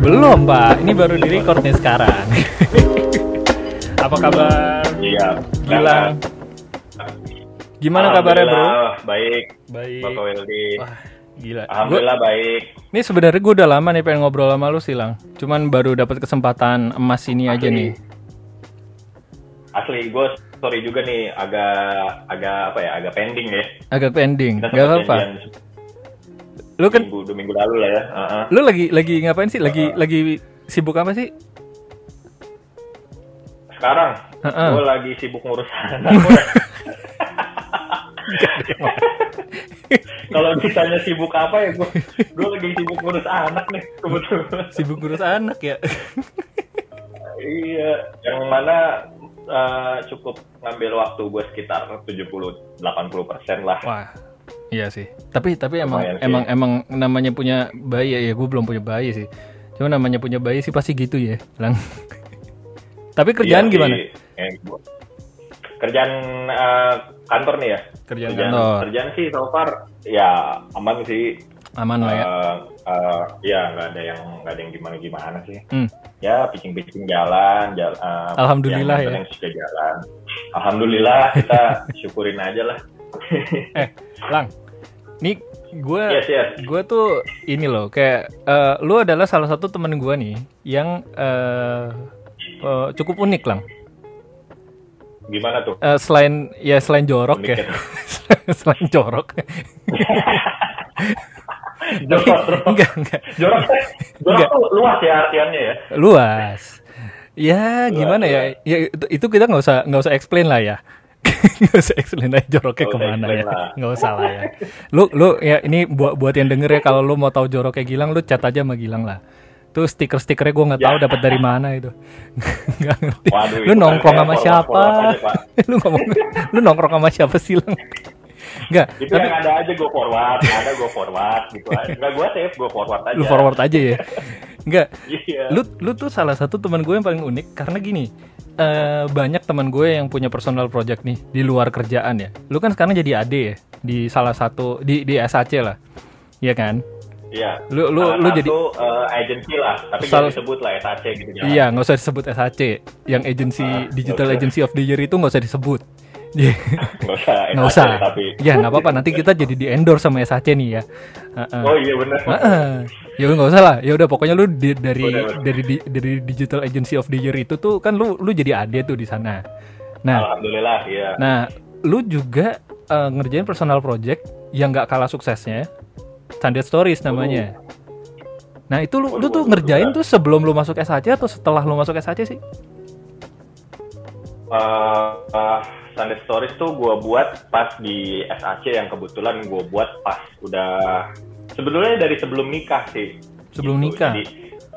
Belum pak, ini baru di record nih sekarang. Apa kabar? Iya. Gilang. Gimana kabarnya bro? Baik. Baik. Bapak Weldi. Wah, gila. Gua, Alhamdulillah baik. ini sebenarnya gue udah lama nih pengen ngobrol sama lu silang. Cuman baru dapat kesempatan emas ini aja Asli. nih. Asli gue sorry juga nih agak agak apa ya agak pending ya. Agak pending. Kita Gak sempat apa-apa. Lu kan, Minggu, dua minggu lalu lah ya. Heeh. lu lagi lagi ngapain sih? Lagi lagi sibuk apa sih? Sekarang Heeh. gue lagi sibuk ngurus anak. Kalau ditanya sibuk apa ya gue gue lagi sibuk ngurus anak nih kebetulan. Sibuk ngurus anak ya. Iya, yang mana eh, cukup ngambil waktu gue sekitar 70-80 persen lah. Wah. Iya sih. Tapi tapi emang Lumayan sih. emang emang namanya punya bayi ya, gue belum punya bayi sih. Cuma namanya punya bayi sih pasti gitu ya, Lang. tapi kerjaan Iya gimana? sih, eh, gua- kerjaan eh, kantor nih ya. Kerjaan kantor. Kerjaan sih so far ya aman sih. Aman lah ya. Eh, eh, ya nggak ada yang nggak ada yang gimana gimana sih. Hmm. Ya pitching-pitching jalan, jalan. eh, Alhamdulillah yang ya. juga jalan. Alhamdulillah kita syukurin aja lah. Eh, Lang. Nih gue Yes yes. gue tuh ini loh kayak eh, lu adalah salah satu temen gue nih yang eh, eh, cukup unik lang Gimana tuh? Eh, selain ya selain jorok Unik ya ya. selain jorok Jorok, jorok. enggak enggak. Jorok, jorok Enggak. tuh luas ya artiannya ya. luas. Ya gimana ya? ya itu, itu kita nggak usah nggak usah explain lah ya. Nggak usah explain aja joroknya usah ke mana ya. nggak usah lah ya. Lu lu ya ini buat buat yang denger ya kalau lu mau tahu joroknya Gilang lu chat aja sama Gilang lah. Tuh stiker-stikernya gue nggak tahu Ya. dapat dari mana itu. Nggak ngerti. Waduh, lu nongkrong sama siapa? lu ngomong lu nongkrong sama siapa sih Lang nggak Itu tapi yang ada aja gue forward, ada gue forward gitu. Enggak gue save, gue forward aja. lu forward aja ya nggak Iya. lu lu tuh salah satu teman gue yang paling unik karena gini eh banyak teman gue yang punya personal project nih di luar kerjaan ya lu kan sekarang jadi AD ya di salah satu di di SAC lah Iya kan Iya. lu lu Salah lu jadi eh, agency lah, tapi Salah- jangan disebut lah SAC gitu iya nggak usah disebut SAC yang agency Ah, digital usah. agency of the year itu nggak usah disebut Iya. Nggak usah. nggak usah Tapi. ya nggak apa-apa nanti kita jadi di endorse sama SAC nih ya Heeh. Oh iya benar. Heeh. ya udah nggak usah lah ya udah pokoknya lu di- dari udah. dari di- dari digital agency of the year itu tuh kan lu lu jadi AD tuh di sana nah Alhamdulillah, iya. Nah, lu juga eh, ngerjain personal project yang nggak kalah suksesnya, Standard Stories namanya. Nah, itu lu, lu tuh Waduh, ngerjain tuh sebelum lu masuk SAC atau setelah lu masuk SAC sih? Eh, eh, Sunday Stories tuh gue buat pas di SAC yang kebetulan gue buat pas udah sebenarnya dari sebelum nikah sih. Sebelum nikah? Jadi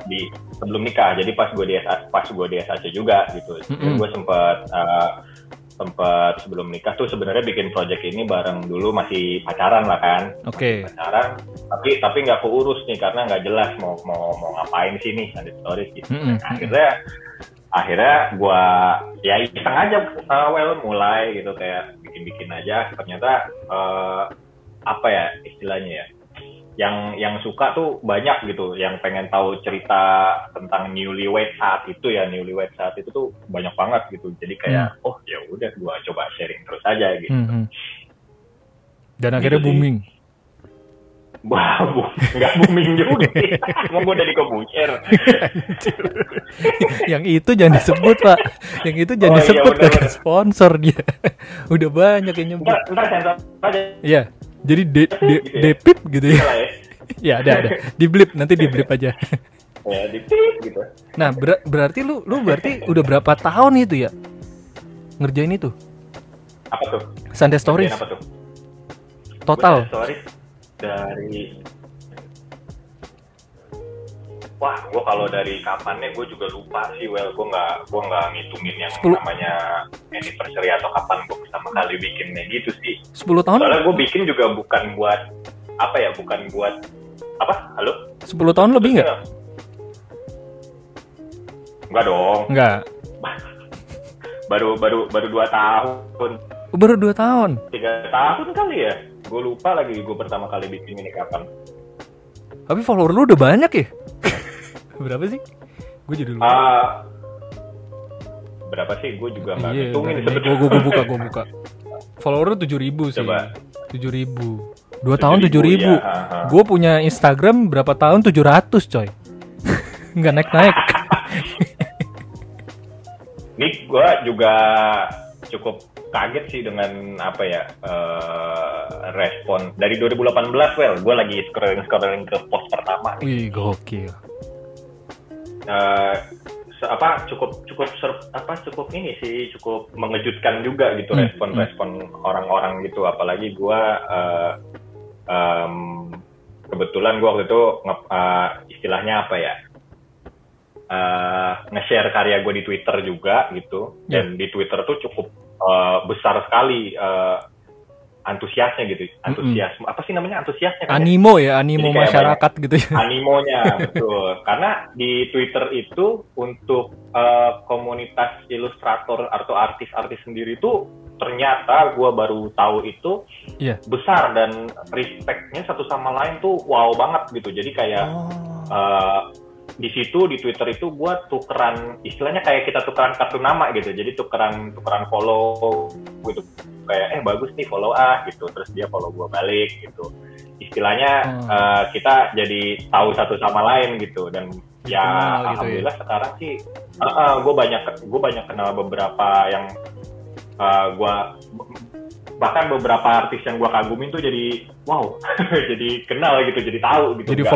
di sebelum nikah. Jadi pas gue di SAC, pas gue di SAC juga gitu. Mm-mm. Gue sempet eh, sempet sebelum nikah tuh sebenarnya bikin project ini bareng dulu masih pacaran lah kan. Oke. pacaran tapi tapi nggak keurus nih karena nggak jelas mau mau mau ngapain sih nih Sunday Stories gitu Mm-mm. akhirnya akhirnya gua ya iseng aja uh, well mulai gitu kayak bikin bikin aja. Ternyata eh, apa ya istilahnya ya yang yang suka tuh banyak gitu. Yang pengen tahu cerita tentang newlywed saat itu ya newlywed saat itu tuh banyak banget gitu. Jadi kayak oh ya udah gua coba sharing terus aja gitu. Mhm. Dan akhirnya Gitu sih. Wah, bu, nggak booming juga. Emang gue udah dikebucer. yang itu jangan disebut, Pak. Yang itu jangan Oh, iya, disebut bener, kagak sponsor dia. Udah banyak yang nyebut. Ntar, ntar sensor aja Iya. Jadi de, de, Gitu ya. depip gitu ya. ya. Ya ada ada. Di blip nanti di blip aja. Ya, di pip gitu. Nah, ber- berarti lu lu berarti udah berapa tahun itu ya? Ngerjain itu? Apa tuh? Sunday Stories Apa tuh? total. Gua Stories dari Wah, gue kalau dari kapannya gue juga lupa sih. Well, gue nggak gue nggak ngitungin yang Sepuluh. namanya anniversary atau kapan gue pertama kali bikinnya gitu sih. 10 tahun? Soalnya gue bikin juga bukan buat apa ya, bukan buat apa? Halo? 10 tahun lebih nggak? Enggak dong. Enggak. baru baru baru dua tahun Baru 2 tahun. tiga tahun kali ya gue lupa lagi gue pertama kali bikin ini kapan Tapi follower lu udah banyak ya? Berapa sih? Gue jadi lupa. Ah, berapa sih gue juga nggak Iya, hitungin gue sebetulnya gue buka gue buka. Follower lu 7000 sih. Coba. 7000. 2 tahun 7.000, 7000. ya, ha. Gue punya Instagram berapa tahun 700 coy. Nggak naik-naik. ini gue juga cukup kaget sih dengan apa ya eh, respon dari 2018 well gue lagi scrolling scrolling ke post pertama nih. Wih, gokil. Se- apa cukup cukup ser- apa cukup ini sih cukup mengejutkan juga gitu Hmm, respon-respon orang-orang gitu apalagi gue eh, em, kebetulan gue waktu itu nge- eh, istilahnya apa ya eh, nge-share karya gue di Twitter juga gitu Ya. dan di Twitter tuh cukup eh, besar sekali eh, antusiasnya gitu antusiasme apa sih namanya antusiasnya kan? Animo ya, animo Jadi masyarakat gitu ya. animonya betul karena di Twitter itu untuk eh, komunitas ilustrator atau artis-artis sendiri itu ternyata gua baru tahu itu Iya. besar dan respectnya satu sama lain tuh wow banget gitu jadi kayak Oh. eh, di situ di Twitter itu gua tukeran istilahnya kayak kita tukeran kartu nama gitu. Jadi tukeran tukeran follow gitu. Kayak eh bagus nih follow ah gitu. Terus dia follow gua balik gitu. Istilahnya Hmm. eh, kita jadi tahu satu sama lain gitu. Dan ya Kenal gitu ya. alhamdulillah sekarang sih gue banyak gue banyak kenal beberapa yang eh, gua bahkan beberapa artis yang gua kagumin tuh jadi wow jadi kenal gitu jadi tahu gitu Jadi kenal,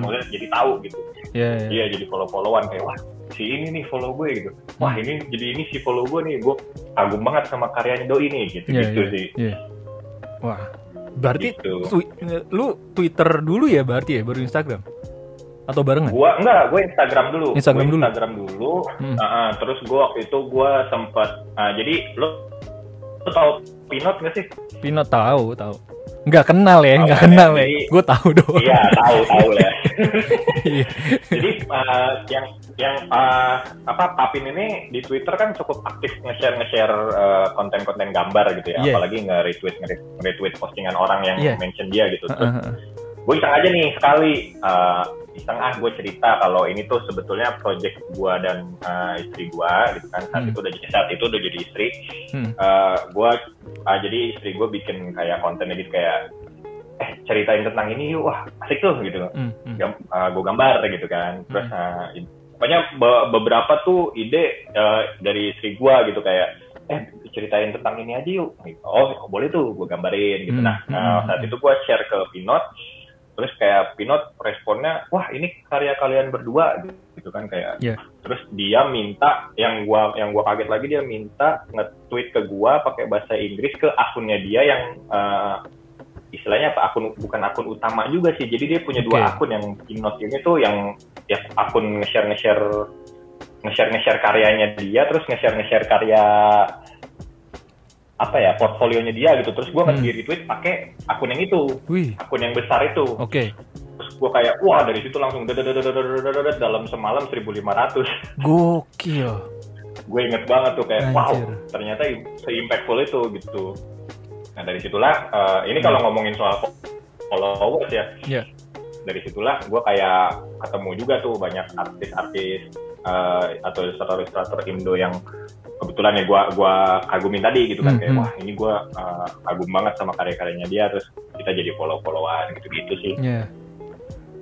maksudnya jadi tahu gitu Iya, iya. Iya jadi follow followan kayak wah si ini nih follow gue gitu. Wah ini jadi ini si follow gue nih gue kagum banget sama karyanya doi nih gitu Iya, gitu iya, sih. iya. Wah. Berarti Gitu. lu Twitter dulu ya berarti ya baru Instagram? Atau barengan? Gua enggak, gue Instagram dulu. Instagram Gua dulu. Instagram dulu. Hmm. Ah, ah, terus gue waktu itu gue sempat ah, jadi lo lo tau Pinot gak sih? Pinot tahu, tahu. Nggak kenal ya, Tahu nggak kan ya? kenal ya. Jadi- Gue tahu doang. Iya tahu tahu lah. Iya. jadi ah, yang yang ah, apa Papin ini di Twitter kan cukup aktif nge-share nge-share eh, konten-konten gambar gitu ya, Iya. apalagi nge-retweet nge-retweet postingan orang yang Iya. mention dia gitu. Terus Heeh, heeh. gue iseng aja nih sekali uh, iseng ah gue cerita kalau ini tuh sebetulnya project gue dan uh, istri gue gitu kan. Saat Hmm. itu udah jadi saat itu udah jadi istri. Hmm. uh, gue ah, jadi istri gue bikin kayak konten gitu kayak eh ceritain tentang ini yuk wah asik tuh gitu. Hmm, hmm. Gam, gue gambar gitu kan. Terus uh, i- pokoknya be- beberapa tuh ide uh, dari istri gue gitu kayak eh ceritain tentang ini aja yuk. Oh boleh tuh gue gambarin gitu. Hmm, nah hmm, uh, hmm, saat hmm. itu gue share ke Pinot terus kayak Pinot responnya wah ini karya kalian berdua gitu kan kayak Iya. terus dia minta yang gua yang gua kaget lagi dia minta nge-tweet ke gua pakai bahasa Inggris ke akunnya dia yang uh, istilahnya apa akun bukan akun utama juga sih jadi dia punya dua Oke. akun yang Pinot ini tuh yang ya akun nge-share nge-share nge-share nge-share karyanya dia terus nge-share nge-share karya apa ya portfolionya dia gitu terus gue hmm. ngasih tweet pakai akun yang itu Wih. akun yang besar itu oke okay. terus gue kayak wah dari situ langsung dalam semalam 1500 gokil gue inget banget tuh kayak Anjir. wow ternyata se-impactful itu gitu nah dari situlah uh, ini kalau ngomongin soal followers ya yeah. dari situlah gue kayak ketemu juga tuh banyak artis-artis uh, atau ilustrator-ilustrator Indo yang kebetulan ya gue gua kagumin tadi gitu kan Hmm, kayak hmm. wah ini gue eh, kagum banget sama karya-karyanya dia terus kita jadi follow-followan gitu-gitu sih Iya.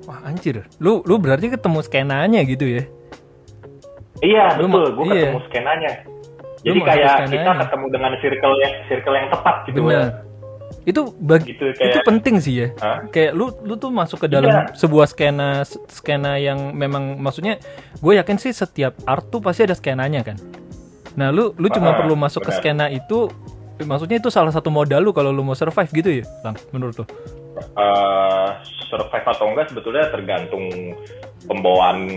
Wah, anjir. Lu lu berarti ketemu skenanya gitu ya? Iya Lu betul, gue iya. ketemu skenanya. Jadi kayak skenanya. kita ketemu dengan circle yang circle yang tepat gitu Benar. ya. Itu bagi Gitu kayak itu penting sih ya. Hah? Kayak lu lu tuh masuk ke dalam Iya. sebuah skena skena yang memang maksudnya gue yakin sih setiap art tuh pasti ada skenanya kan. Nah, lu lu cuma Ah, perlu masuk ke benar. skena itu maksudnya itu salah satu modal lu kalau lu mau survive gitu ya, Lang, menurut lu? eh, survive atau enggak sebetulnya tergantung pembawaan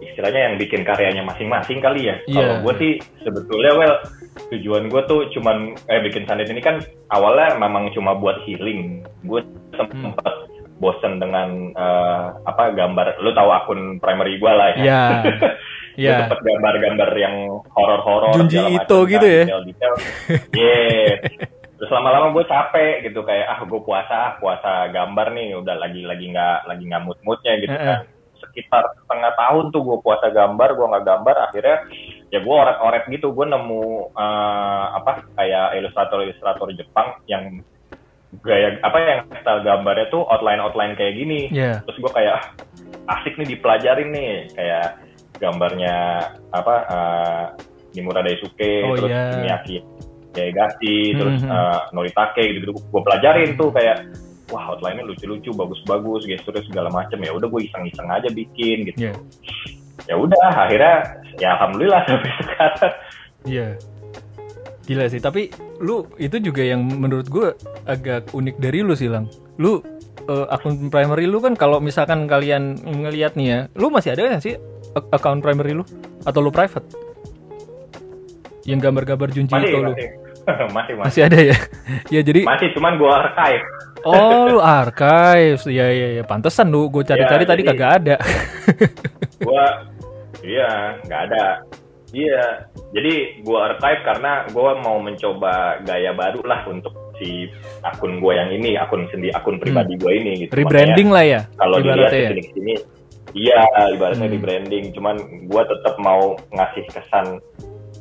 istilahnya yang bikin karyanya masing-masing kali ya. Iya. Kalau gue sih sebetulnya well tujuan gue tuh cuman eh bikin sandet ini kan awalnya memang cuma buat healing. Gue Hmm. sempet bosen dengan eh, apa gambar lu tahu akun primary gue lah ya. Iya. Iya. Gue sempet gambar-gambar yang horor-horor. Junji macem, gitu kan, ya? Detail-detail. Yeah. Terus lama-lama gue capek gitu kayak ah gue puasa ah puasa gambar nih udah lagi lagi nggak lagi nggak mood moodnya gitu kan sekitar setengah tahun tuh gue puasa gambar gue nggak gambar akhirnya ya gue oret-oret gitu gue nemu eh, apa kayak ilustrator-ilustrator Jepang yang gaya apa yang style gambarnya tuh outline outline kayak gini Iya. terus gue kayak "Ah, asik nih dipelajarin nih kayak gambarnya apa uh, Nimura Daisuke Oh, terus iya. Miyaki Yaegashi terus Mhm. uh, Noritake gitu gue pelajarin tuh kayak wah outline-nya lucu-lucu bagus-bagus gesturnya segala macem ya udah gue iseng-iseng aja bikin gitu Iya. ya udah akhirnya ya alhamdulillah sampai sekarang Iya. Gila sih, tapi lu itu juga yang menurut gue agak unik dari lu sih, Lang. Lu eh, akun primary lu kan kalau misalkan kalian ngelihat nih ya, lu masih ada nggak sih account primary lu atau lu private? Yang gambar-gambar Junji masih itu lu. masih masih masih Masih ada ya? ya jadi masih cuman gue archive oh lu archives. Iya iya iya, pantesan lu gue cari-cari Ya, tadi jadi- kagak ada. gua iya nggak ada iya jadi gua archive karena gua mau mencoba gaya baru lah untuk si akun gua yang ini akun sendi akun pribadi gua ini gitu Hmm. Rebranding lah ya. Kalau dilihat ya. ke sini ke sini iya ibaratnya Hmm. rebranding cuman gua tetap mau ngasih kesan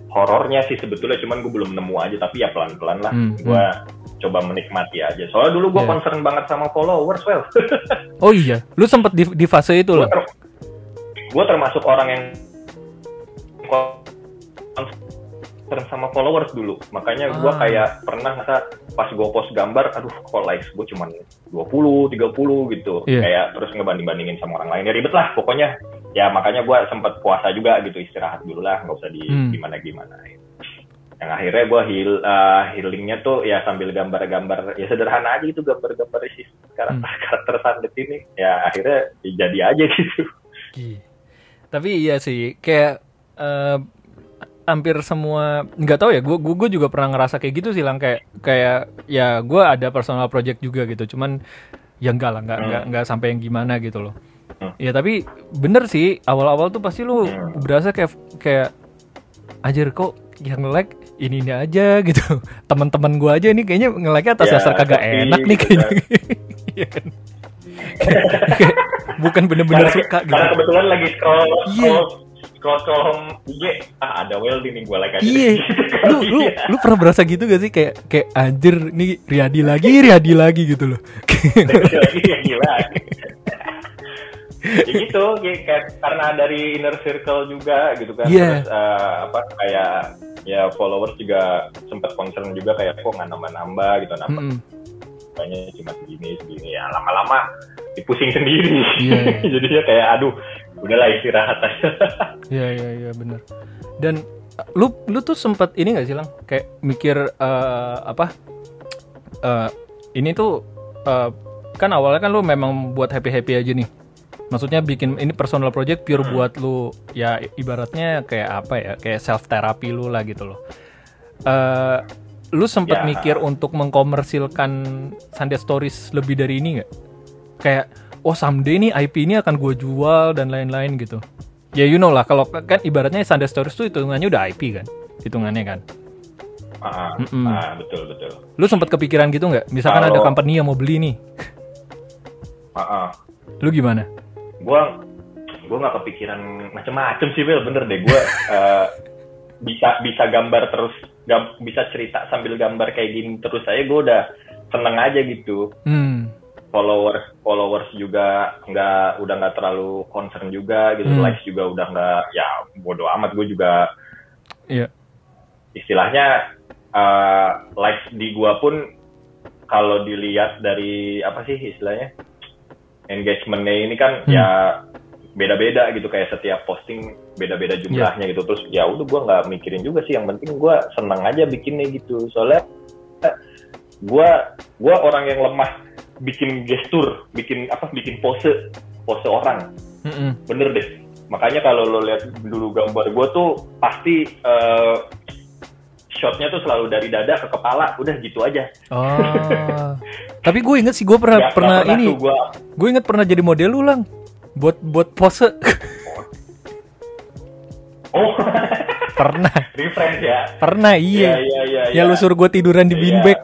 horornya sih sebetulnya. Cuman gua belum nemu aja tapi ya pelan pelan lah. Hmm, gua coba menikmati aja. Soalnya dulu gua Iya. concern banget sama followers well Oh iya, lu sempet di, di fase itu gue loh. termasuk orang yang concern sama followers dulu makanya gue Ah. kayak pernah masa pas gue post gambar aduh kok likes gue cuman 20 30 gitu Iya. kayak terus ngebanding bandingin sama orang lain ya ribet lah pokoknya ya makanya gue sempet puasa juga gitu istirahat dulu lah nggak usah di Hmm. gimana gimana yang akhirnya gue heal uh, healingnya tuh ya sambil gambar-gambar ya sederhana aja gitu gambar-gambar si karakter Hmm. karakter Sandet ini ya akhirnya jadi aja gitu Iya. Tapi iya sih, kayak eh, hampir semua nggak tahu ya, gue gue juga pernah ngerasa kayak gitu sih, lang kayak kayak ya gue ada personal project juga gitu, cuman ya enggak lah, enggak enggak enggak sampai yang gimana gitu loh. Hmm. Ya tapi bener sih, awal-awal tuh pasti lu Hmm. berasa kayak kayak ajar kok yang nge-like ini ini aja gitu. Teman-teman gue aja ini kayaknya nge-like atas Ya, dasar kagak sepi enak nih gitu kayaknya. Iya kan? Kayak bukan bener-bener suka gitu. karena kebetulan lagi scroll Iya. scroll scroll scroll home IG ah ada well nih gue like aja Iya, lu lu lu pernah berasa gitu gak sih? Kayak kayak anjir nih Riyadi lagi Riyadi lagi gitu loh. Lagi lagi ya gila ya gitu kayak, kayak karena dari inner circle juga gitu kan. Iya. terus eh, apa kayak ya followers juga sempat concern juga kayak kok nggak nambah nambah gitu nambah. Mm-mm. kayaknya cuma segini segini. Ya lama-lama dipusing sendiri. Iya, iya. jadinya kayak aduh udahlah istirahat aja Iya iya iya benar. Dan uh, lu lu tuh sempet ini gak sih lang kayak mikir eh, apa eh, ini tuh eh, kan awalnya kan lu memang buat happy happy aja nih. Maksudnya bikin ini personal project pure buat lu ya ibaratnya kayak apa ya kayak self therapy lu lah gitu loh. Eh lu sempet Ya. mikir untuk mengkomersilkan Sunday Stories lebih dari ini nggak? Kayak oh someday nih IP ini akan gue jual dan lain-lain gitu. Ya you know lah kalau kan ibaratnya Sunday Stories tuh hitungannya udah IP kan, hitungannya kan. Ah, Mm-mm. ah, betul betul Lu sempat kepikiran gitu nggak? Misalkan ada Kalau- company yang mau beli nih, Ah, ah. lu gimana? gua gua nggak kepikiran macem-macem sih Will bener deh gua eh, bisa bisa gambar terus gam- bisa cerita sambil gambar kayak gini terus saya gua udah seneng aja gitu Hmm, followers followers juga nggak udah nggak terlalu concern juga gitu Hmm. likes juga udah nggak ya bodo amat gue juga iya. istilahnya eh, likes di gua pun kalau dilihat dari apa sih istilahnya engagementnya ini kan Hmm. ya beda-beda gitu kayak setiap posting beda-beda jumlahnya gitu terus ya udah gua nggak mikirin juga sih yang penting gua seneng aja bikinnya gitu soalnya gua gua orang yang lemah bikin gestur bikin apa bikin pose pose orang Mm-mm. bener deh makanya kalau lo lihat dulu gambar gue tuh pasti eh, shotnya tuh selalu dari dada ke kepala udah gitu aja Oh. Tapi gue inget sih gue pernah Nggak- pernah nggak ini, gua gue inget pernah jadi model lu lang, buat buat pose. Oh, Pernah, reference ya. pernah iya. iya, iya. Ya lu suruh gue tiduran di Iya. beanbag.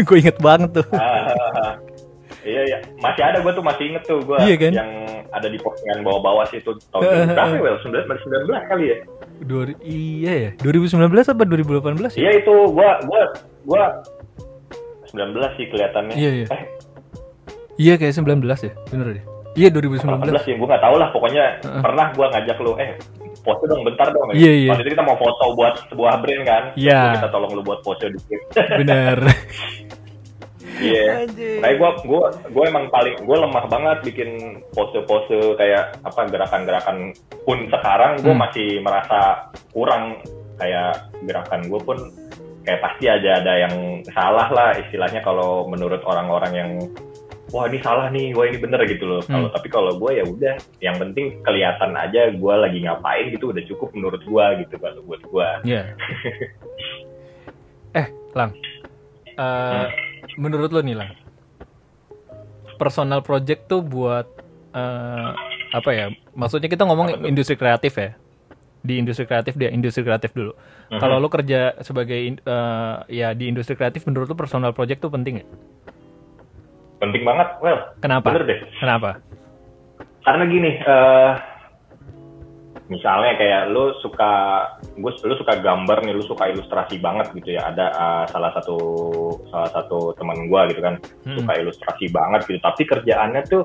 gue inget banget tuh. Ah, ah, ah. Iya, iya. Masih ada gue tuh masih inget tuh gue Iya kan? yang ada di postingan bawah-bawah situ tahun Eh, eh, berapa ya? Well, 19 kali ya. Dua, iya ya, 2019 apa 2018 ya? Iya itu gue gue gue 19 sih kelihatannya. Iya, iya. Eh, Iya kayak 19 ya, bener deh. Iya 2019. 18 sih, gue nggak tahu lah. Pokoknya Heeh. pernah gue ngajak lu, eh foto dong bentar dong. Iya, iya. Waktu itu kita mau foto buat sebuah brand kan. Iya. Terus Kita tolong lu buat foto dikit. Bener. Iya. Anjir. Kayak gue gue gue emang paling gue lemah banget bikin pose-pose kayak apa gerakan-gerakan pun sekarang gue Hmm. masih merasa kurang kayak gerakan gue pun kayak pasti aja ada yang salah lah istilahnya kalau menurut orang-orang yang wah ini salah nih wah ini bener gitu loh kalau Hmm. tapi kalau gue ya udah yang penting kelihatan aja gue lagi ngapain gitu udah cukup menurut gue gitu kalau buat gue Iya. eh, Lang. Eh, menurut lo nih, Lang. Personal project tuh buat eh, apa ya? Maksudnya kita ngomong industri kreatif ya. Di industri kreatif dia industri kreatif dulu. Mhm. Kalau lo kerja sebagai eh, ya di industri kreatif menurut lo personal project tuh penting ya? penting banget well Kenapa? bener deh Kenapa? karena gini eh misalnya kayak lu suka gue lu suka gambar nih lu suka ilustrasi banget gitu ya. Ada eh, salah satu salah satu teman gue gitu kan Hmm. suka ilustrasi banget gitu. Tapi kerjaannya tuh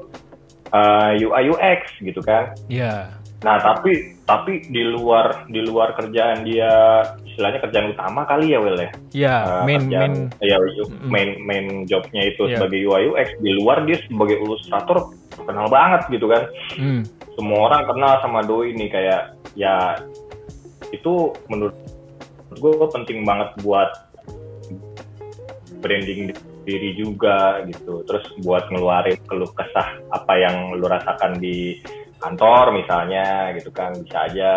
eh, UI UX gitu kan. Ya. nah tapi tapi di luar di luar kerjaan dia istilahnya kerjaan utama kali ya Will ya? Ya, Eh, main kerjaan- main. ya, main main jobnya itu Iya. sebagai UI UX di luar dia sebagai ilustrator kenal banget gitu kan. Hmm, semua orang kenal sama doi nih kayak ya itu menurut gue penting banget buat branding diri juga gitu terus buat ngeluarin keluh kesah apa yang lu rasakan di kantor misalnya gitu kan bisa aja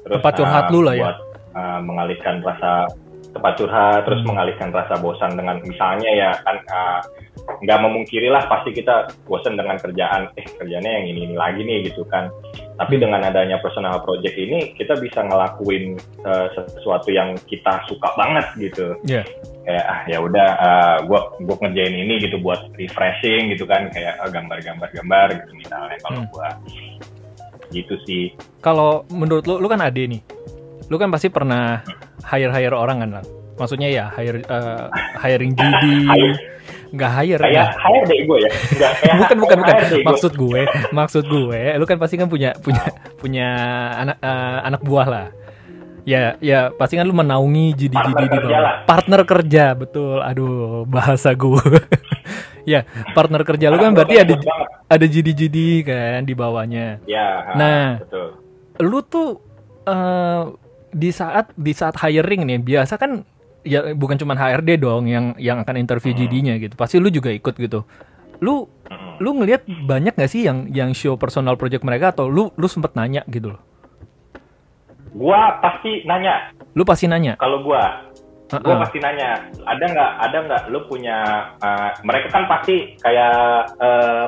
terus Tempat curhat uh, lu lah ya. buat uh, mengalihkan rasa tempat curhat terus Hmm. mengalihkan rasa bosan dengan misalnya ya kan uh, nggak memungkiri lah pasti kita bosan dengan kerjaan eh kerjanya yang ini ini lagi nih gitu kan tapi dengan adanya personal project ini kita bisa ngelakuin uh, sesuatu yang kita suka banget gitu ya. kayak ah ya udah uh, gua gua ngerjain ini gitu buat refreshing gitu kan kayak ah, gambar-gambar gambar gitu misalnya kalau Hmm. gua gitu sih Kalau menurut lu, lu kan ade nih. Lu kan pasti pernah hire-hire orang kan, Lang? Maksudnya ya hire eh, hiring GD, Hire. nggak hire kayak ya. HRD gue ya. Nggak, kayak bukan bukan bukan. maksud gue maksud gue lu kan pasti kan punya punya punya anak eh, anak buah lah. Ya ya pasti kan lu menaungi GD GD di bawah. partner kerja betul. Aduh bahasa gue. Ya partner kerja lu kan berarti ada ada GD GD kan di bawahnya. Ya Nah. betul. lu tuh eh, di saat di saat hiring nih biasa kan ya bukan cuma HRD dong yang yang akan interview Hmm. GD-nya gitu. Pasti lu juga ikut gitu. Lu Mm-mm. lu ngelihat banyak gak sih yang yang show personal project mereka atau lu lu sempet nanya gitu loh? Gua pasti nanya. Lu pasti nanya? Kalau gua gua Heeh. pasti nanya. Ada nggak ada nggak lu punya uh, mereka kan pasti kayak uh,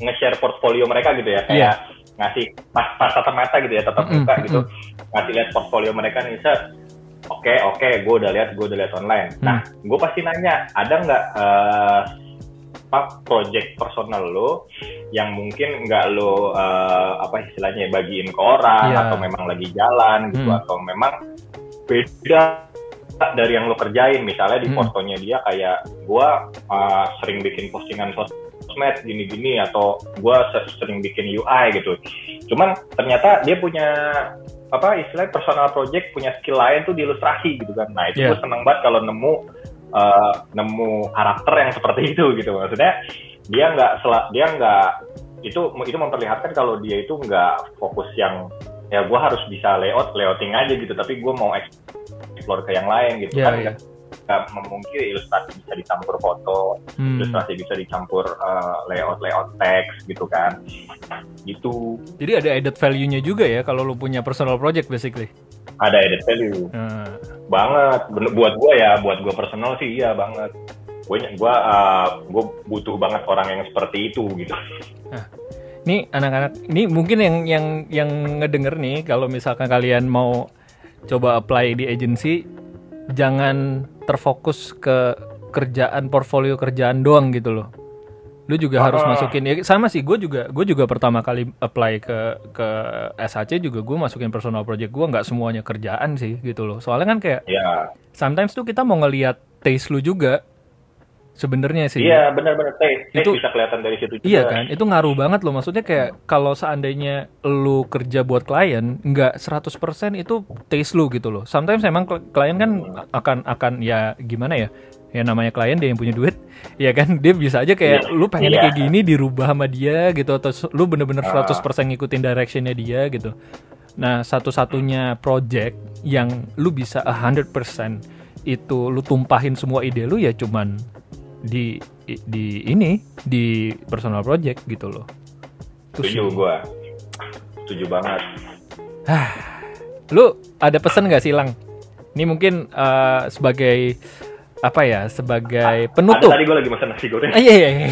nge-share portfolio mereka gitu ya. Kayak ngasih pas pas tatap mata gitu ya tatap muka gitu. ngasih lihat portfolio mereka nih oke oke gue udah lihat gue udah lihat online nah gue pasti nanya ada nggak uh, apa project personal lo yang mungkin nggak lo uh, apa istilahnya ya, bagiin ke orang Iya. atau memang lagi jalan gitu Hmm. atau memang beda dari yang lo kerjain misalnya di Hmm. fotonya dia kayak gua uh, sering bikin postingan sosmed gini-gini atau gua se- sering bikin UI gitu cuman ternyata dia punya apa istilahnya personal project punya skill lain tuh di ilustrasi gitu kan nah itu Iya. gue seneng banget kalau nemu uh, nemu karakter yang seperti itu gitu maksudnya dia nggak dia nggak itu itu memperlihatkan kalau dia itu nggak fokus yang ya gue harus bisa layout layouting aja gitu tapi gue mau explore ke yang lain gitu Iya, kan iya. Nggak memungkiri ilustrasi bisa dicampur foto Hmm. ilustrasi bisa dicampur uh, layout layout teks gitu kan. Gitu. Jadi ada added value-nya juga ya kalau lu punya personal project basically? Ada added value. Nah, banget. Buat gue ya buat gue personal sih iya banget. Gue gue uh, gue butuh banget orang yang seperti itu gitu. Nih anak-anak ini mungkin yang yang yang ngedenger nih kalau misalkan kalian mau coba apply di agency jangan terfokus ke kerjaan portfolio kerjaan doang gitu loh. Lu juga harus Ah. masukin ya sama sih gue juga gue juga pertama kali apply ke ke SHC juga gue masukin personal project gue nggak semuanya kerjaan sih gitu loh. Soalnya kan kayak Ya, sometimes tuh kita mau ngelihat taste lu juga sebenarnya sih iya benar-benar taste, taste Itu- bisa kelihatan dari situ juga. Iya kan, itu ngaruh banget loh. Maksudnya kayak kalau seandainya lu kerja buat klien, nggak 100% itu taste lu gitu loh. Sometimes emang kl- klien kan akan akan ya gimana ya? Ya namanya klien dia yang punya duit, ya kan dia bisa aja kayak Iya. lu pengennya Iya. kayak gini dirubah sama dia gitu atau lu bener-bener Ah. 100% ngikutin directionnya dia gitu. Nah, satu-satunya project yang lu bisa 100% itu lu tumpahin semua ide lu ya cuman di di ini di personal project gitu loh. Setuju gua. Setuju banget. Lu ada pesan nggak sih Lang? Ini mungkin eh, sebagai apa ya? Sebagai penutup. Ada tadi gua lagi makan nasi goreng. Ah, iya, iya, iya.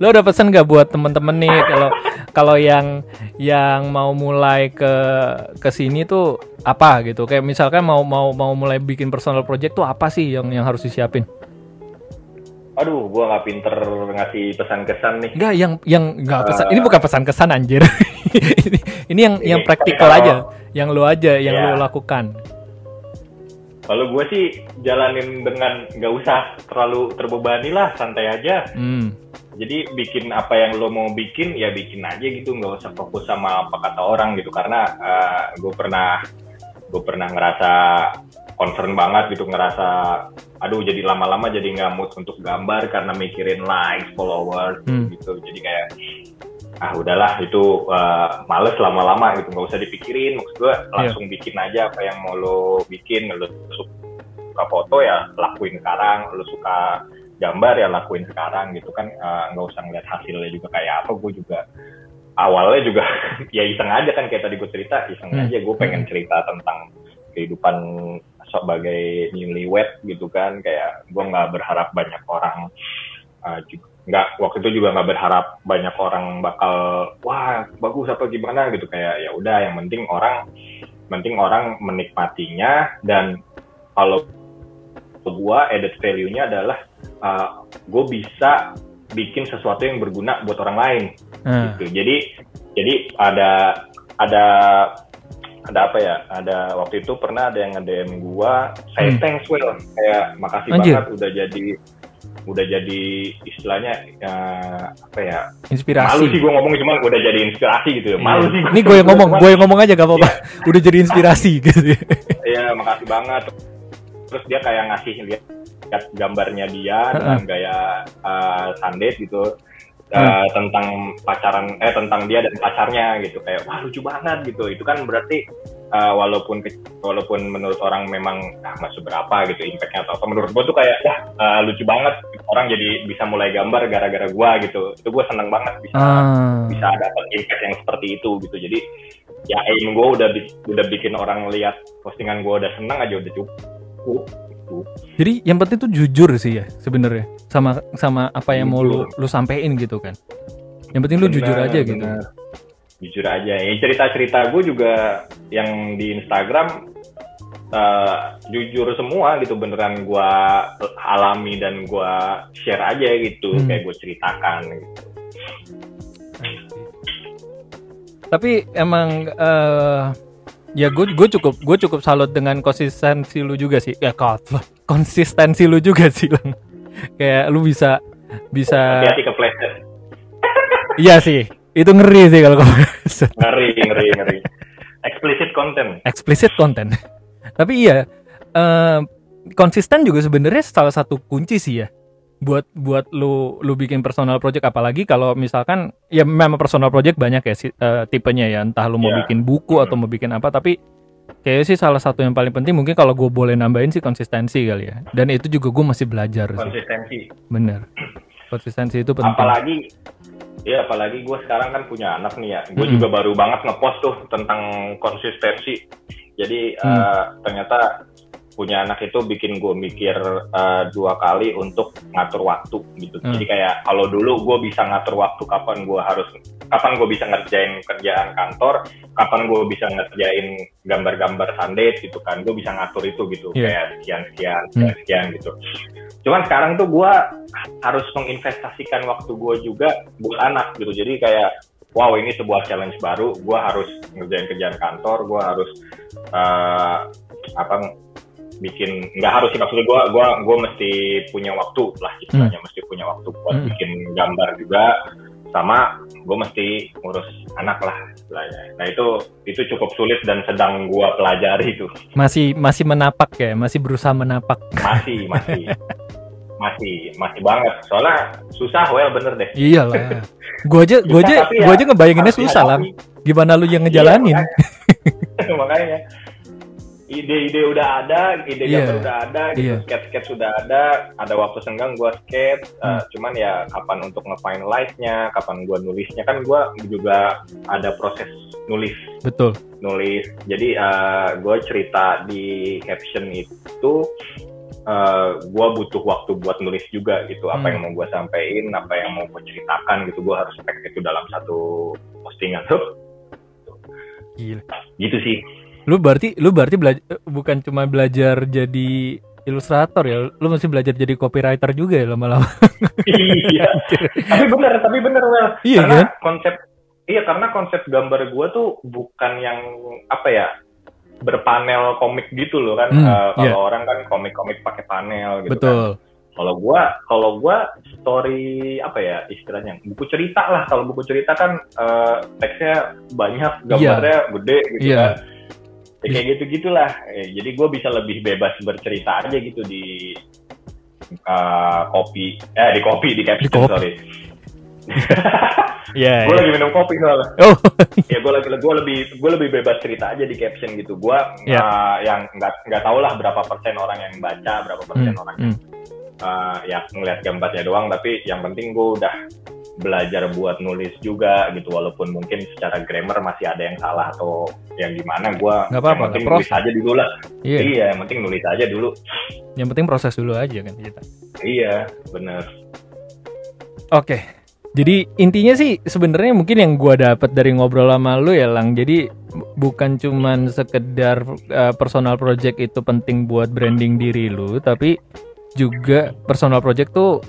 Lo ada pesan nggak buat temen-temen nih kalau kalau yang yang mau mulai ke ke sini tuh apa gitu? Kayak misalkan mau mau mau mulai bikin personal project tuh apa sih yang yang harus disiapin? Aduh, gua nggak pinter ngasih pesan-kesan nih. Enggak, yang yang enggak pesan. Ini bukan pesan kesan anjir. ini, ini yang Ini, yang tapi praktikal kalau- aja, yang lu aja yang Iya. lu lakukan. Kalau gue sih jalanin dengan nggak usah terlalu terbebani lah, santai aja. Hmm. Jadi bikin apa yang lo mau bikin ya bikin aja gitu, nggak usah fokus sama apa kata orang gitu. Karena gue pernah gue pernah ngerasa concern banget gitu, ngerasa aduh jadi lama-lama jadi nggak mood untuk gambar karena mikirin likes, followers Hmm. gitu. Jadi kayak ah udahlah itu uh, males lama-lama gitu nggak usah dipikirin. Maksud gue langsung bikin aja apa yang mau lo bikin. Lo suka foto ya lakuin sekarang. Lo suka gambar ya lakuin sekarang gitu kan. Uh, nggak usah ngeliat hasilnya juga kayak apa. Gue juga awalnya juga ya iseng aja kan kayak tadi gue cerita iseng Hmm. aja. Gue pengen cerita tentang kehidupan sebagai newlywed gitu kan kayak gue nggak berharap banyak orang uh, nggak waktu itu juga nggak berharap banyak orang bakal wah bagus apa gimana? gitu kayak ya udah yang penting orang penting orang menikmatinya dan kalau gua added value-nya adalah uh, gue bisa bikin sesuatu yang berguna buat orang lain. Nah, gitu. Jadi jadi ada ada ada apa ya? Ada waktu itu pernah ada yang nge-DM gua, saya Hmm. thanks well, kayak makasih Anjir. banget udah jadi udah jadi istilahnya eh, apa ya? Malu inspirasi. sih gua ngomong cuman udah jadi inspirasi gitu ya. Malu sih. Iya. gua. Ini gue yang ngomong, Cuman, gue yang ngomong aja gak apa-apa. Udah jadi inspirasi gitu. Iya, makasih banget. Terus dia kayak ngasih lihat lihat gambarnya dia dengan gaya uh, sandet gitu. Uh, Hmm. tentang pacaran eh tentang dia dan pacarnya gitu. Kayak wah lucu banget gitu. Itu kan berarti uh, walaupun walaupun menurut orang memang ah, nggak seberapa gitu impactnya atau apa menurut gua tuh kayak ya uh, lucu banget. Orang jadi bisa mulai gambar gara-gara gua gitu. Itu gua seneng banget bisa Ah. bisa dapat impact yang seperti itu gitu. Jadi ya aim gue udah udah bikin orang lihat postingan gue udah seneng aja udah cukup gitu. Jadi yang penting tuh jujur sih ya sebenarnya sama sama apa yang mau lu lu sampein gitu kan. Yang penting lu Bener, jujur aja gitu. bener. jujur aja ya cerita cerita gue juga yang di Instagram eh, jujur semua gitu beneran gue alami dan gue share aja gitu Hmm. kayak gue ceritakan gitu Tapi emang eh ya gue gue cukup gue cukup salut dengan konsistensi lu juga sih. Ya konsistensi lu juga sih Lang. Kayak lu bisa bisa hati-hati iya sih. Itu ngeri sih kalau kepleset. ngeri ngeri ngeri explicit content explicit content. Tapi iya, eh, konsisten juga sebenarnya salah satu kunci sih ya. Buat buat lu lu bikin personal project apalagi kalau misalkan ya memang personal project banyak ya si- eh, tipenya ya. Entah lu mau Iya. bikin buku atau mau bikin apa tapi kayaknya sih salah satu yang paling penting mungkin kalau gue boleh nambahin sih konsistensi kali ya. Dan itu juga gue masih belajar sih. Konsistensi. Bener. Konsistensi itu penting. Apalagi ya apalagi gue sekarang kan punya anak nih ya. Gue Mm-mm. juga baru banget ngepost tuh tentang konsistensi. Jadi Hmm. eh, ternyata punya anak itu bikin gue mikir uh, dua kali untuk ngatur waktu gitu. Hmm. Jadi kayak kalau dulu gue bisa ngatur waktu kapan gue harus kapan gue bisa ngerjain kerjaan kantor, kapan gue bisa ngerjain gambar-gambar Sunday gitu kan. Gue bisa ngatur itu gitu Iya. kayak sekian sekian sekian, sekian gitu. Cuman sekarang tuh gue harus menginvestasikan waktu gue juga buat anak gitu. Jadi kayak wow ini sebuah challenge baru. Gue harus ngerjain kerjaan kantor, gue harus eh, apa bikin nggak harus sih maksudnya gue gua gua mesti punya waktu lah istilahnya mesti punya waktu buat Hmm. bikin gambar juga sama gue mesti ngurus anak lah istilahnya. Nah itu itu cukup sulit dan sedang gue pelajari itu Masih masih menapak ya, masih berusaha menapak. masih masih masih masih banget soalnya susah well bener deh. Iyalah. Gua aja gua aja tapi ya aja ngebayanginnya susah lah. Gimana lu yang Iya, ngejalanin? makanya. makanya ide-ide udah ada, ide Iya. gambar udah ada, gitu, Iya. sketch-sketch sudah ada, ada waktu senggang gua sketch, uh, Hmm. cuman ya kapan untuk nge-finalize-nya, kapan gua nulisnya kan gua juga ada proses nulis Betul. nulis. Jadi uh, gue cerita di caption itu uh, gue butuh waktu buat nulis juga gitu. Apa Hmm. yang mau gue sampaikan, apa yang mau gue ceritakan gitu. Gue harus pack itu dalam satu postingan. Gila. gitu sih. Lu berarti lu berarti belajar bukan cuma belajar jadi ilustrator ya, lu masih belajar jadi copywriter juga ya lama-lama. iya. tapi bener, tapi bener Wel. Iya karena kan? konsep iya karena konsep gambar gue tuh bukan yang apa ya berpanel komik gitu loh kan. Hmm, Uh, kalau iya. orang kan komik-komik pakai panel gitu kan. Betul. Kalau gua kalau gua story apa ya istilahnya buku cerita lah. Kalau buku cerita kan eh, teksnya banyak, gambarnya gede gitu Iya. kan. Ya, kayak gitu gitulah. Eh, jadi gua bisa lebih bebas bercerita aja gitu di eh, kopi, eh di kopi di caption Di kopi. sorry. Iya. Gue iya. lagi minum kopi soalnya. Oh, ya gue lagi gue lebih gue lebih bebas cerita aja di caption gitu. Gue Iya. yang nggak nggak tahu lah berapa persen orang yang baca, berapa persen hmm, orang yang hmm. uh, ya ngeliat gambarnya doang tapi yang penting gue udah belajar buat nulis juga gitu walaupun mungkin secara grammar masih ada yang salah atau yang gimana gue Nggak apa-apa, yang penting nulis aja dulu lah Iya. iya yang penting nulis aja dulu Yang penting proses dulu aja kan kita. iya bener Oke. Jadi intinya sih sebenarnya mungkin yang gua dapat dari ngobrol sama lu ya Lang. Jadi bu- bukan cuman sekedar uh, personal project itu penting buat branding diri lu, tapi juga personal project tuh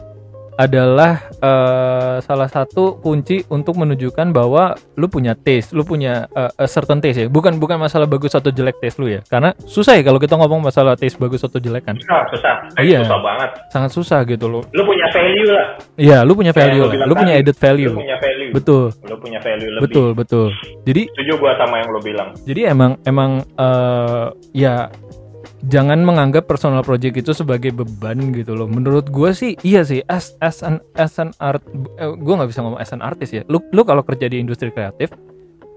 adalah uh, salah satu kunci untuk menunjukkan bahwa lu punya taste, lu punya uh, a certain taste ya. Bukan bukan masalah bagus atau jelek taste lu ya. Karena susah ya kalau kita ngomong masalah taste bagus atau jelek kan. susah susah Eh, Iya. susah banget Sangat susah gitu loh. lu punya value lah Iya, lu punya value lu lah. bilang Lu punya added value. lu punya value Betul. lu punya value lebih Betul, betul. Jadi setuju gue sama yang lu bilang jadi emang emang eh, ya jangan menganggap personal project itu sebagai beban gitu loh. Menurut gue sih iya sih as as an as an art eh, gue nggak bisa ngomong as an artist ya. Lu lu kalau kerja di industri kreatif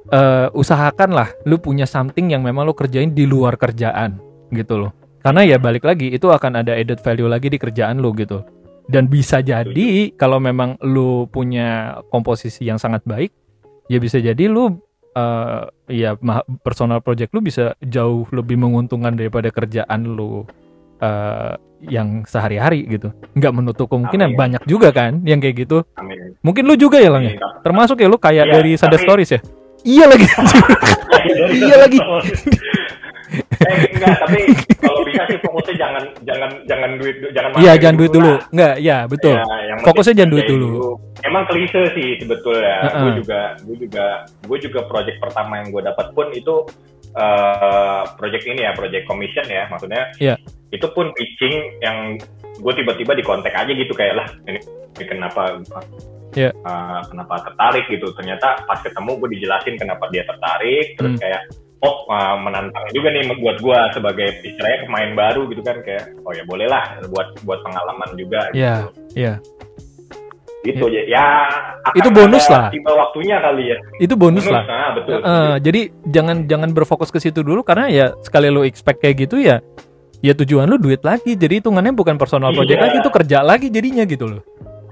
eh usahakanlah lu punya something yang memang lu kerjain di luar kerjaan gitu loh. Karena ya balik lagi itu akan ada added value lagi di kerjaan lu gitu. Dan bisa jadi kalau memang lu punya komposisi yang sangat baik, ya bisa jadi lu eh ya personal project lu bisa jauh lebih menguntungkan daripada kerjaan lu eh yang sehari-hari gitu. Nggak menutup kemungkinan Amin. banyak juga kan yang kayak gitu. amin Mungkin lu juga ya Lang ya? Termasuk ya lu kayak Iya, dari Sunday tapi- Stories ya? Iya lagi. Iya lagi. eh, enggak tapi kalau bisa sih fokusnya jangan jangan jangan duit jangan Iya, jangan duit dulu. lah. Nggak, ya betul. Ya, yang Fokusnya jangan duit dulu. Emang klise sih sebetulnya. Heeh. Gue juga, gue juga, gue juga project pertama yang gue dapat pun itu eh project ini ya, project commission ya, maksudnya. Iya. Itu pun pitching yang gue tiba-tiba di kontak aja gitu kayak lah ini, ini kenapa Iya. eh, kenapa tertarik gitu. Ternyata pas ketemu gue dijelasin kenapa dia tertarik, terus Hmm. kayak oh menantang juga nih buat gue sebagai istilahnya pemain baru gitu kan kayak oh ya boleh lah buat buat pengalaman juga gitu Iya, iya. gitu aja ya akan Itu bonus ada lah. tiba waktunya kali ya Itu bonus lah. nah, betul Eh, jadi jangan jangan berfokus ke situ dulu karena ya sekali lu expect kayak gitu ya ya tujuan lu duit lagi jadi hitungannya bukan personal project Iya. lagi itu kerja lagi jadinya gitu loh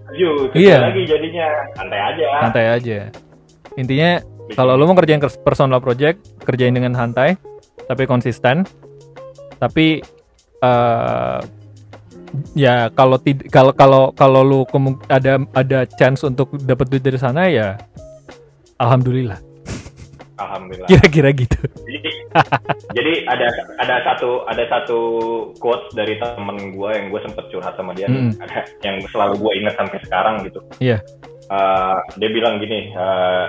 Setuju, kerja Iya. lagi jadinya santai aja santai aja intinya kalau lu mau kerjain personal project kerjain dengan santai tapi konsisten tapi eh ya kalau kalau kalau kalau lu ada ada chance untuk dapat duit dari sana ya alhamdulillah. Alhamdulillah. Kira-kira gitu. Jadi, jadi ada ada satu ada satu quotes dari temen gue yang gue sempet curhat sama dia. Mm. ada yang selalu gue ingat sampai sekarang gitu. Iya. Eh, dia bilang gini eh,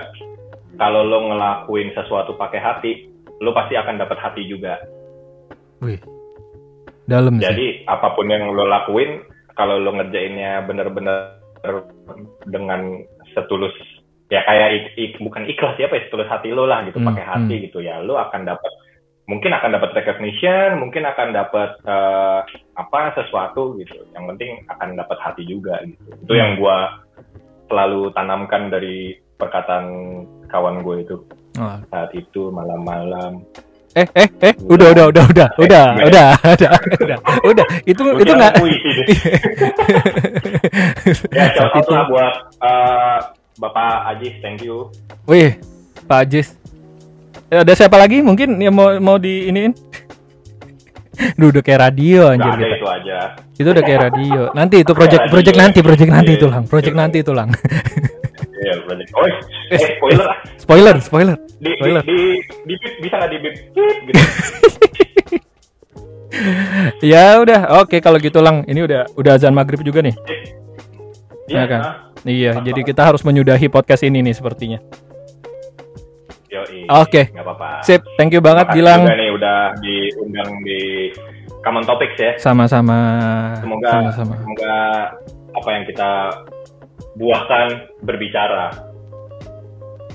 kalau lo ngelakuin sesuatu pakai hati lo pasti akan dapat hati juga. Wih dalam sih. Jadi apa pun yang lo lakuin kalau lo ngerjainnya bener-bener dengan setulus ya kayak ik- ik- bukan ikhlas ya apa ya setulus hati lo lah gitu Hmm, pakai hati gitu ya lo akan dapat mungkin akan dapat recognition mungkin akan dapat eh, apa sesuatu gitu. Yang penting akan dapat hati juga gitu. Itu Hmm. yang gua selalu tanamkan dari perkataan kawan gue itu. Oh. saat itu malam-malam. Eh eh eh udah udah udah udah udah Eh, udah udah udah udah. Itu Gua itu nggak ya shout out lah buat eh, Bapak Ajis thank you. Wih Pak Ajis. Eh, ada siapa lagi? Mungkin yang mau mau di iniin? Duh, udah kayak radio anjir Gak ada kita. itu aja. Itu udah kayak radio. Nanti itu project project nanti, project nanti Iya. itu lang, project nanti itu lang. Iya. Oh, eh, spoiler spoiler, spoiler. Di, di, Spoiler. di, di, bip, bisa nggak di bip? Gitu. Ya udah, oke kalau gitu lang. Ini udah udah azan maghrib juga nih. Iya Ya kan? ah. Iya, jadi kita harus menyudahi podcast ini nih sepertinya. Oke. nggak apa-apa. Sip, thank you banget Makasih Gilang. juga nih udah diundang di Common Topics ya. Sama-sama. Semoga Sama-sama. semoga apa yang kita buahkan berbicara.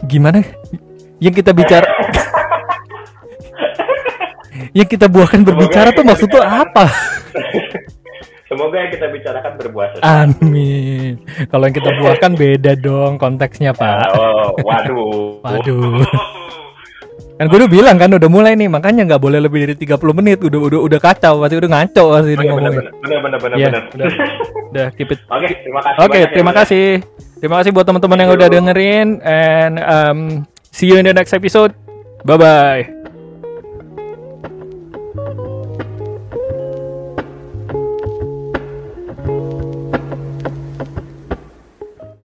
Gimana? Yang kita bicara Yang kita buahkan berbicara tuh maksud tuh apa? Semoga yang kita bicarakan berbuah sesuatu. Amin. Kalau yang kita buahkan beda dong konteksnya, Pak. Oh, waduh. Waduh. Kan gue udah bilang kan udah mulai nih, makanya nggak boleh lebih dari 30 menit. Udah udah udah kacau, pasti udah ngaco pasti Oh, bener, ngomongin. bener, bener, bener, bener, Iya, bener. udah. Udah keep it. Oke, terima kasih. Oke, banyak ya, terima Bang. kasih. Terima kasih buat teman-teman yang udah dengerin and um, see you in the next episode. Bye bye.